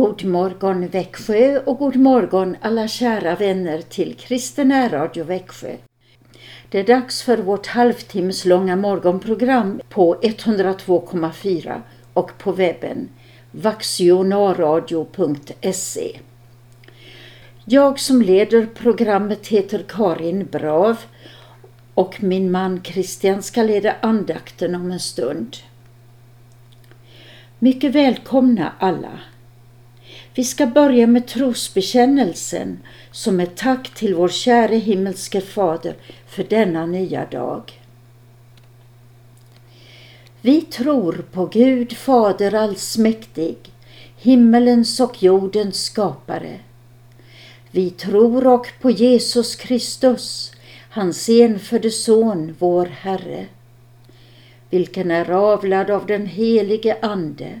God morgon Växjö och god morgon alla kära vänner till Kristen Radio Växjö. Det är dags för vårt halvtimmeslånga morgonprogram på 102,4 och på webben vaxionaradio.se. Jag som leder programmet heter Karin Brav och min man Christian ska leda andakten om en stund. Mycket välkomna alla. Vi ska börja med trosbekännelsen som ett tack till vår käre himmelske Fader för denna nya dag. Vi tror på Gud Fader allsmäktig, himmelens och jordens skapare. Vi tror och på Jesus Kristus, hans enfödde Son, vår Herre, vilken är avlad av den helige Ande,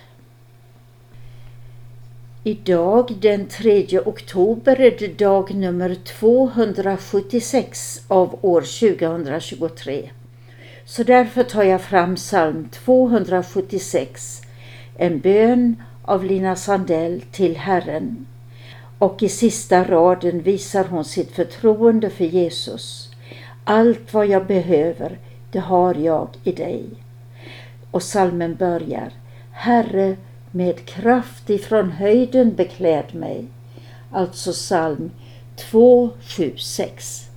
Idag den 3 oktober är det dag nummer 276 av år 2023. Så därför tar jag fram psalm 276, en bön av Lina Sandell till Herren. Och i sista raden visar hon sitt förtroende för Jesus. Allt vad jag behöver, det har jag i dig. Och salmen börjar. Herre, med kraft ifrån höjden bekläd mig. Alltså psalm 276.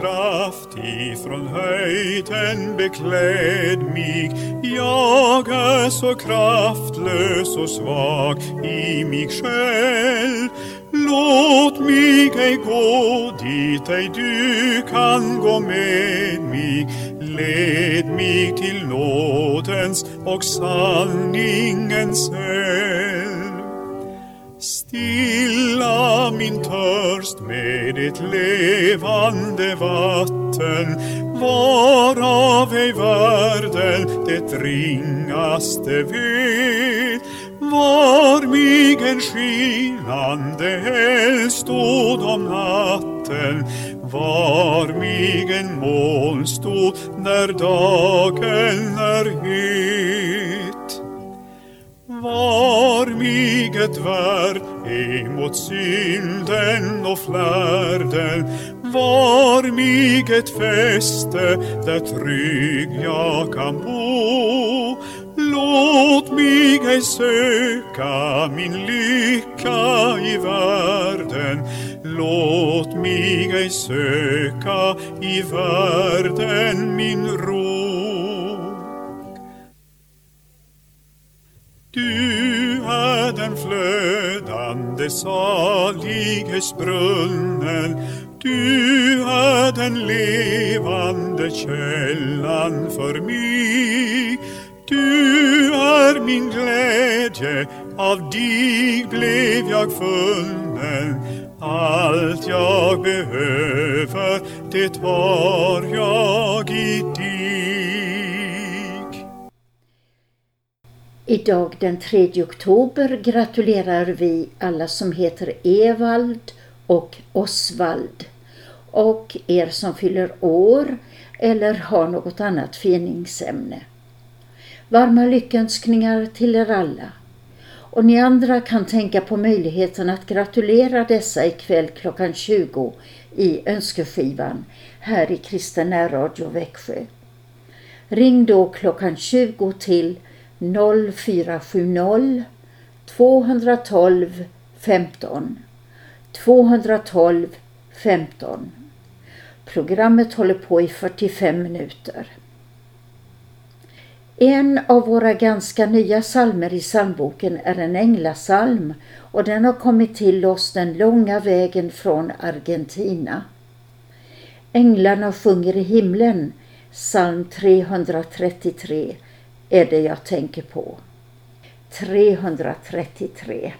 kraft från höjden bekläd mig. Jag är så kraftlös och svag i mig själv. Låt mig ej gå dit ej du kan gå med mig. Led mig till nådens och sanningens eld. Stilla min törst med ett levande vatten varav ej världen det ringaste vet. Var mig en skinande eldstod om natten var mig en molnstod när dagen är het. Var mig ett värd emot synden och flärden var mig ett fäste där trygg jag kan bo. Låt mig ej söka min lycka i världen. Låt mig ej söka i världen min ro. Du är den flödande salighetsbrunnen du är den levande källan för mig. Du är min glädje, av dig blev jag funnen allt jag behöver, det har jag i dig. Idag den 3 oktober gratulerar vi alla som heter Evald och Osvald och er som fyller år eller har något annat finingsämne. Varma lyckönskningar till er alla. Och ni andra kan tänka på möjligheten att gratulera dessa ikväll klockan 20 i önskeskivan här i Kristen Radio Växjö. Ring då klockan 20 till 0470 212 15 212 15. Programmet håller på i 45 minuter. En av våra ganska nya salmer i psalmboken är en änglasalm och den har kommit till oss den långa vägen från Argentina. Änglarna sjunger i himlen, psalm 333 är det jag tänker på. 333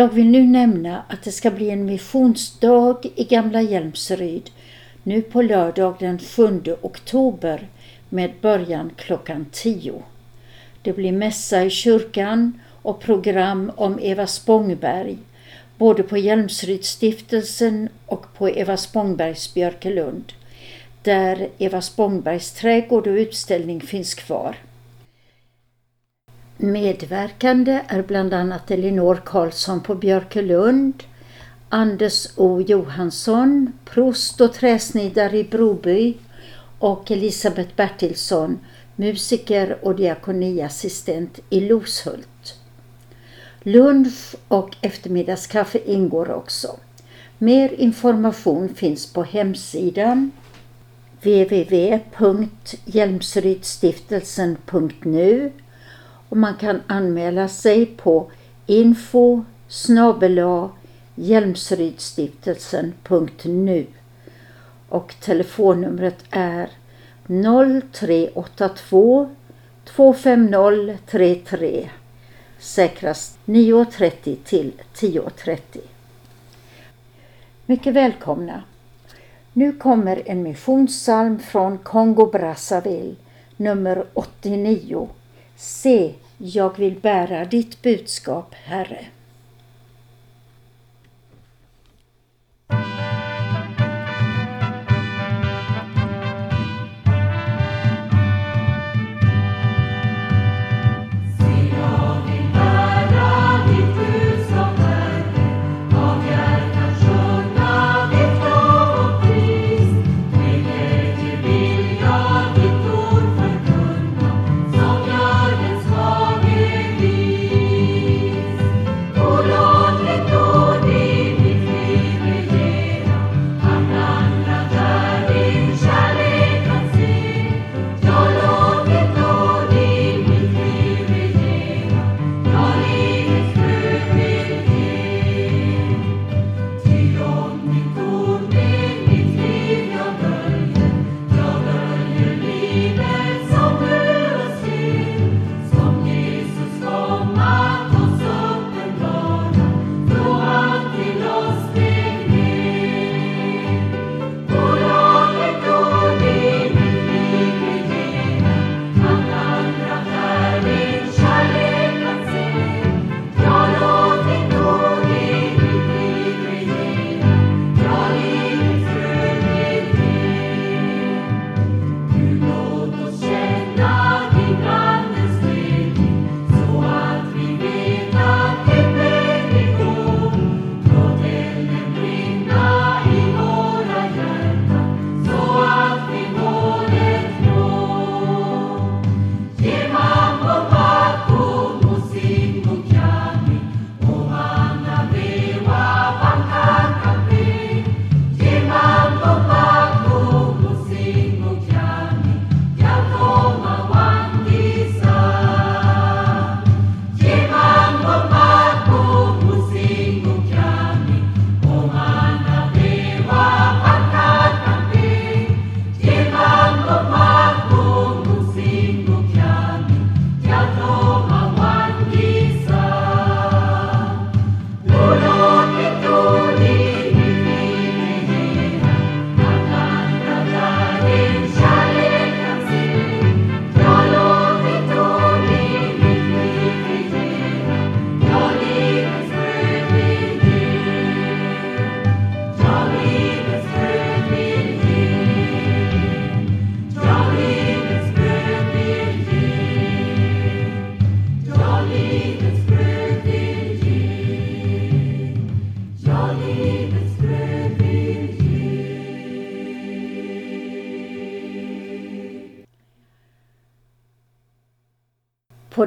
Jag vill nu nämna att det ska bli en missionsdag i Gamla Hjälmsryd nu på lördag den 7 oktober med början klockan 10. Det blir mässa i kyrkan och program om Eva Spångberg både på Hjälmsrydsstiftelsen och på Eva Spångbergs Björkelund där Eva Spångbergs trädgård och utställning finns kvar. Medverkande är bland annat Elinor Karlsson på Björkelund, Anders O Johansson, prost och träsnidare i Broby och Elisabeth Bertilsson, musiker och diakoniassistent i Loshult. Lunch och eftermiddagskaffe ingår också. Mer information finns på hemsidan www.hjälmsrydstiftelsen.nu och man kan anmäla sig på info hjälmsrydstiftelsen.nu och telefonnumret är 0382 250 33 säkrast 9.30 till 10.30. Mycket välkomna! Nu kommer en missionssalm från Kongo Brazzaville, nummer 89 Se, jag vill bära ditt budskap, Herre.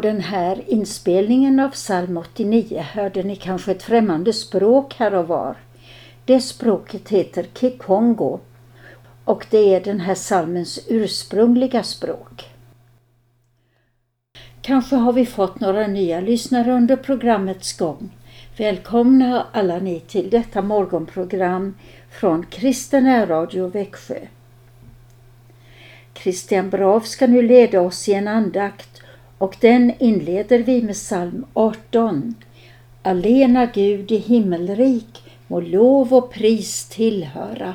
Den här inspelningen av psalm 89 hörde ni kanske ett främmande språk här och var. Det språket heter kikongo och det är den här psalmens ursprungliga språk. Kanske har vi fått några nya lyssnare under programmets gång. Välkomna alla ni till detta morgonprogram från Kristen Radio Växjö. Christian Brav ska nu leda oss i en andakt och den inleder vi med psalm 18. Alena Gud i himmelrik må lov och pris tillhöra.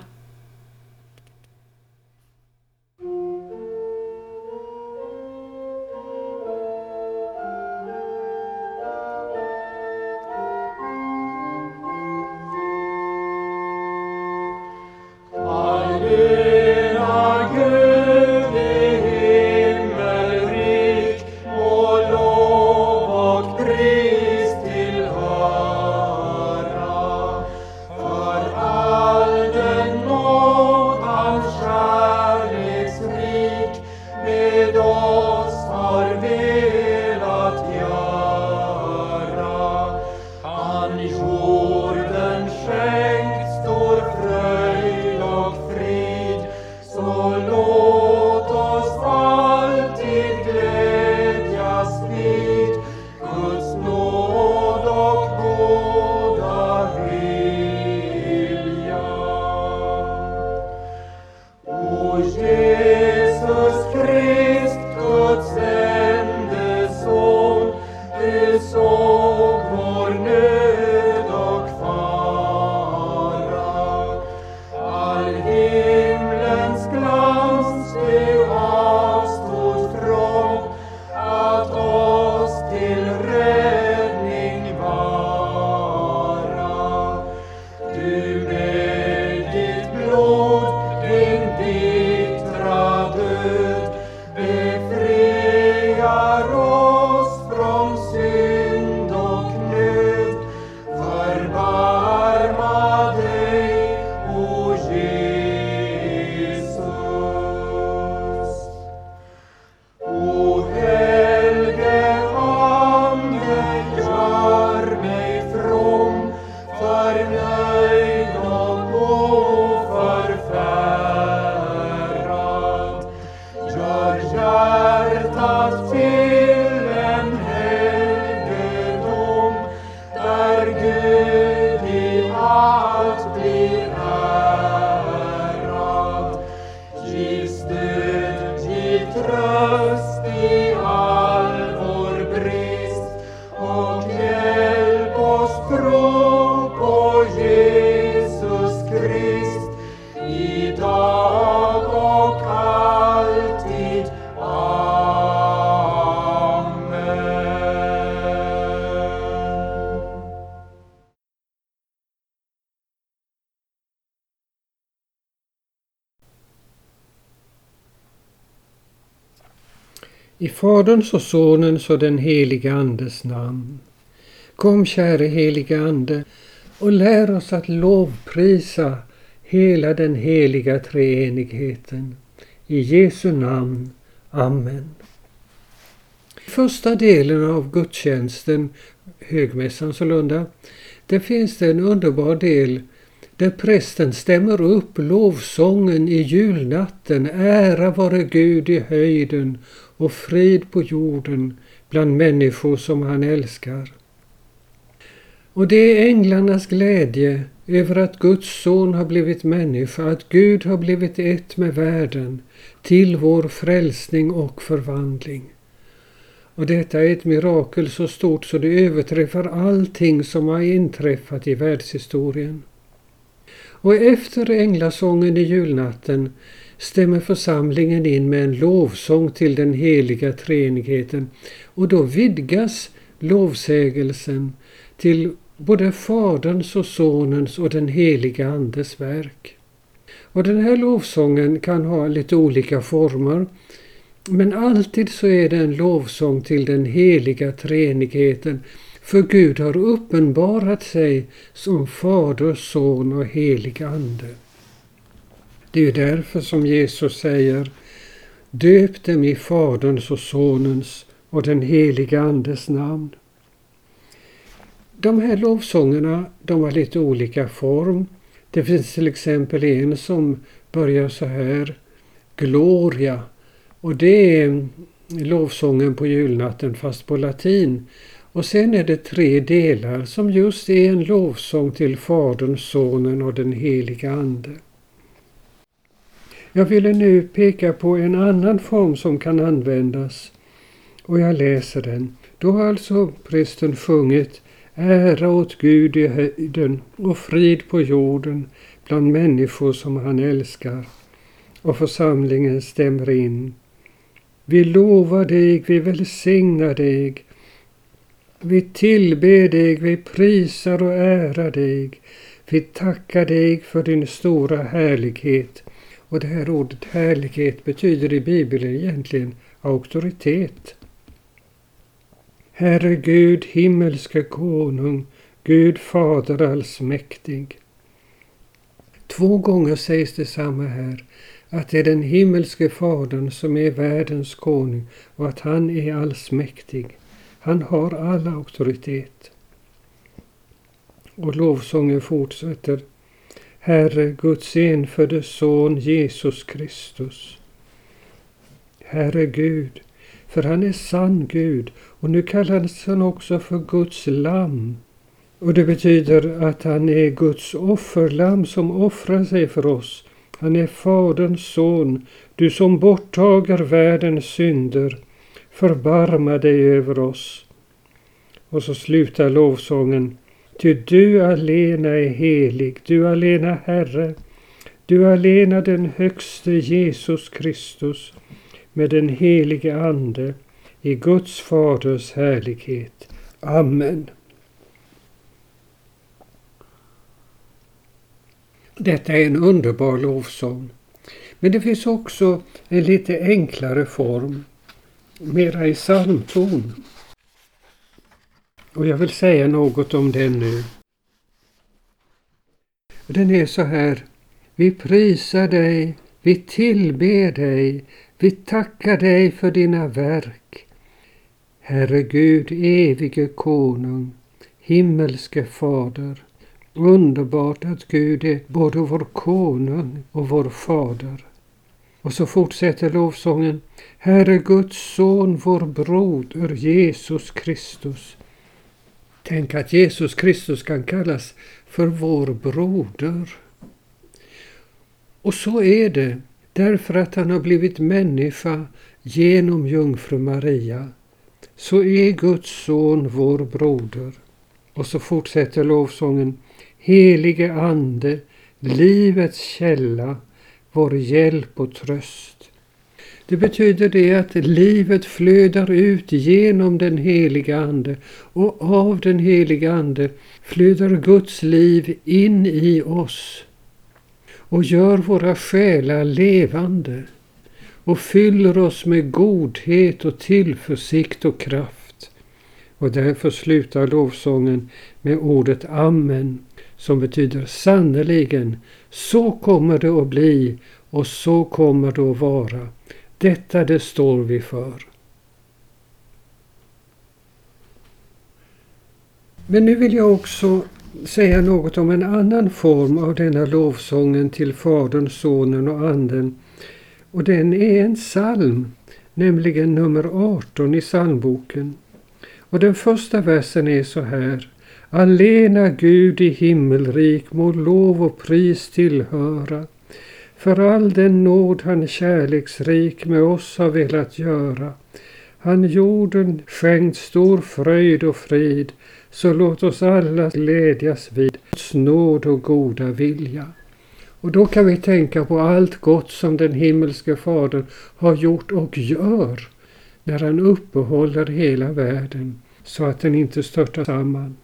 I Faderns och Sonens och den helige Andes namn. Kom käre helige Ande och lär oss att lovprisa hela den heliga treenigheten. I Jesu namn. Amen. I Första delen av gudstjänsten, högmässan sålunda, där finns det en underbar del där prästen stämmer upp lovsången i julnatten. Ära vare Gud i höjden och frid på jorden bland människor som han älskar. Och det är änglarnas glädje över att Guds son har blivit människa, att Gud har blivit ett med världen till vår frälsning och förvandling. Och detta är ett mirakel så stort så det överträffar allting som har inträffat i världshistorien. Och efter änglasången i julnatten stämmer församlingen in med en lovsång till den heliga treenigheten och då vidgas lovsägelsen till både Faderns och Sonens och den heliga Andes verk. Och den här lovsången kan ha lite olika former men alltid så är det en lovsång till den heliga treenigheten för Gud har uppenbarat sig som Fader, Son och helig Ande. Det är därför som Jesus säger Döp dem i Faderns och Sonens och den helige Andes namn. De här lovsångerna de har lite olika form. Det finns till exempel en som börjar så här. Gloria. Och det är lovsången på julnatten fast på latin. Och sen är det tre delar som just är en lovsång till Fadern, Sonen och den heliga Ande. Jag ville nu peka på en annan form som kan användas och jag läser den. Då har alltså prästen sjungit Ära åt Gud i höjden och frid på jorden bland människor som han älskar. Och församlingen stämmer in. Vi lovar dig, vi välsignar dig. Vi tillber dig, vi prisar och ärar dig. Vi tackar dig för din stora härlighet. Och det här ordet härlighet betyder i Bibeln egentligen auktoritet. Herre Gud, himmelske konung, Gud fader allsmäktig. Två gånger sägs detsamma här, att det är den himmelske fadern som är världens konung och att han är allsmäktig. Han har all auktoritet. Och lovsången fortsätter. Herre, Guds enfödde son Jesus Kristus. Herre Gud, för han är sann Gud och nu kallas han också för Guds lamm. Och det betyder att han är Guds offerlamm som offrar sig för oss. Han är Faderns son, du som borttager världens synder. Förbarma dig över oss. Och så slutar lovsången. Ty du alena är helig, du alena Herre, du alena den högste Jesus Kristus med den helige Ande i Guds faders härlighet. Amen. Detta är en underbar lovsång. Men det finns också en lite enklare form, mera i psalmton. Och jag vill säga något om den nu. Den är så här. Vi prisar dig, vi tillber dig, vi tackar dig för dina verk. Herre Gud, evige konung, himmelske fader. Underbart att Gud är både vår konung och vår fader. Och så fortsätter lovsången. Herre Guds son, vår broder Jesus Kristus. Tänk att Jesus Kristus kan kallas för vår broder. Och så är det därför att han har blivit människa genom jungfru Maria. Så är Guds son vår broder. Och så fortsätter lovsången. Helige Ande, livets källa, vår hjälp och tröst. Det betyder det att livet flödar ut genom den heliga Ande och av den heliga Ande flödar Guds liv in i oss och gör våra själar levande och fyller oss med godhet och tillförsikt och kraft. Och därför slutar lovsången med ordet Amen som betyder sannerligen, så kommer det att bli och så kommer det att vara. Detta det står vi för. Men nu vill jag också säga något om en annan form av denna lovsången till Fadern, Sonen och Anden. Och den är en psalm, nämligen nummer 18 i psalmboken. Och den första versen är så här. Allena Gud i himmelrik må lov och pris tillhöra. För all den nåd han kärleksrik med oss har velat göra. Han jorden skänkt stor fröjd och frid, så låt oss alla glädjas vid Guds nåd och goda vilja. Och då kan vi tänka på allt gott som den himmelske Fadern har gjort och gör när han uppehåller hela världen så att den inte störtar samman.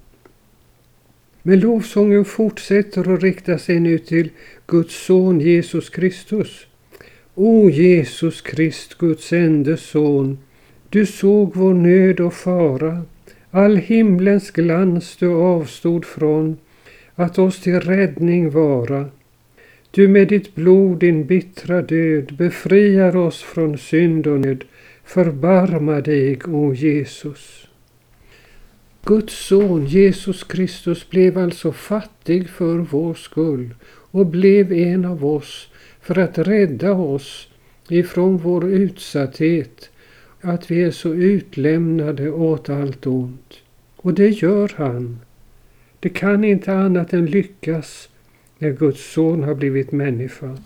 Men lovsången fortsätter och riktar sig nu till Guds son Jesus Kristus. O Jesus Krist, Guds enda son, du såg vår nöd och fara, all himlens glans du avstod från, att oss till räddning vara. Du med ditt blod, din bittra död, befriar oss från synd och nöd, Förbarma dig, o Jesus. Guds son Jesus Kristus blev alltså fattig för vår skull och blev en av oss för att rädda oss ifrån vår utsatthet, att vi är så utlämnade åt allt ont. Och det gör han. Det kan inte annat än lyckas när Guds son har blivit människa.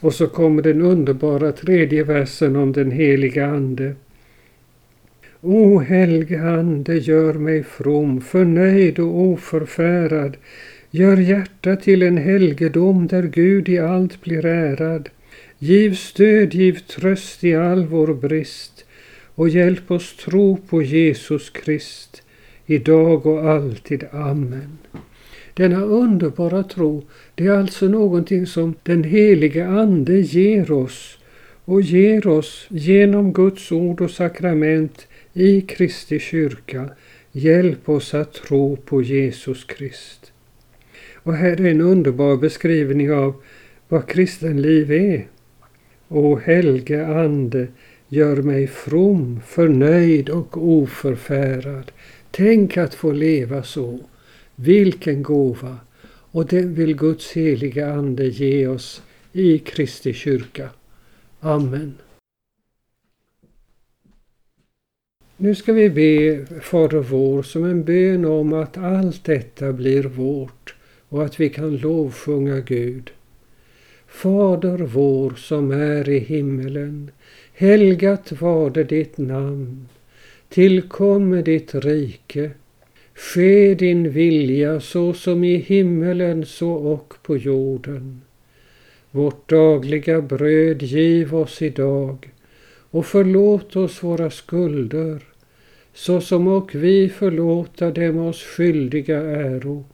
Och så kommer den underbara tredje versen om den heliga Ande. O helge Ande, gör mig from, förnöjd och oförfärad. Gör hjärtat till en helgedom där Gud i allt blir ärad. Giv stöd, giv tröst i all vår brist och hjälp oss tro på Jesus Krist, idag och alltid. Amen. Denna underbara tro, det är alltså någonting som den helige Ande ger oss och ger oss genom Guds ord och sakrament i Kristi kyrka. Hjälp oss att tro på Jesus Krist. Och här är en underbar beskrivning av vad kristenliv är. O helge Ande, gör mig from, förnöjd och oförfärad. Tänk att få leva så. Vilken gåva! Och den vill Guds heliga Ande ge oss i Kristi kyrka. Amen. Nu ska vi be Fader vår som en bön om att allt detta blir vårt och att vi kan lovsjunga Gud. Fader vår som är i himmelen. Helgat varde ditt namn. Tillkomme ditt rike. Ske din vilja så som i himmelen så och på jorden. Vårt dagliga bröd giv oss idag och förlåt oss våra skulder så som och vi förlåta dem oss skyldiga äro.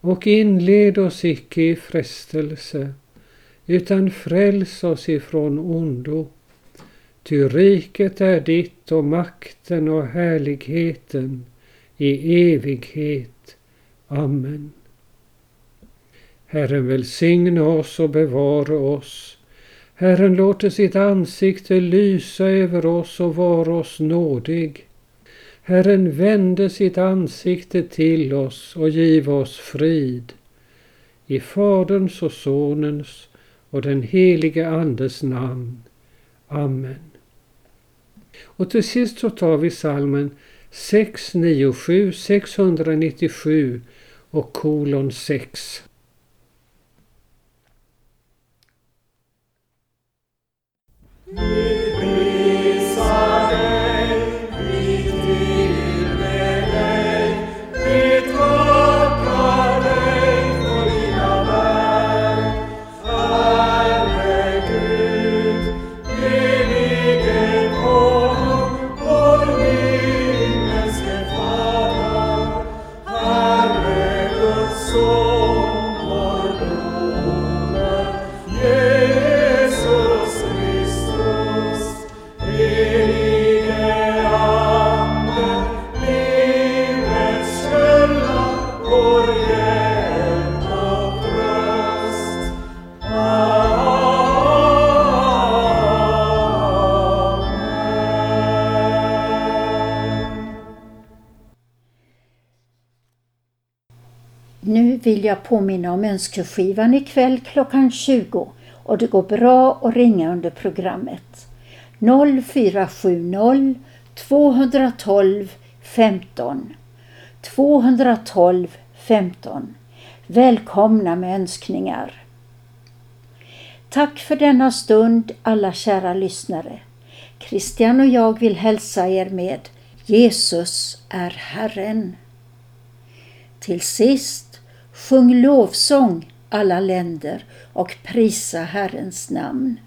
Och inled oss icke i frestelse utan fräls oss ifrån ondo. Ty riket är ditt och makten och härligheten i evighet. Amen. Herren välsigne oss och bevara oss. Herren låter sitt ansikte lysa över oss och vara oss nådig. Herren vände sitt ansikte till oss och giv oss frid. I Faderns och Sonens och den helige Andes namn. Amen. Och till sist så tar vi salmen 697, 697 och kolon 6. Vill jag påminna om önskeskivan ikväll klockan 20 och det går bra att ringa under programmet. 0470 212 15 212 15 Välkomna med önskningar. Tack för denna stund alla kära lyssnare. Christian och jag vill hälsa er med Jesus är Herren. Till sist Sjung lovsång alla länder och prisa Herrens namn.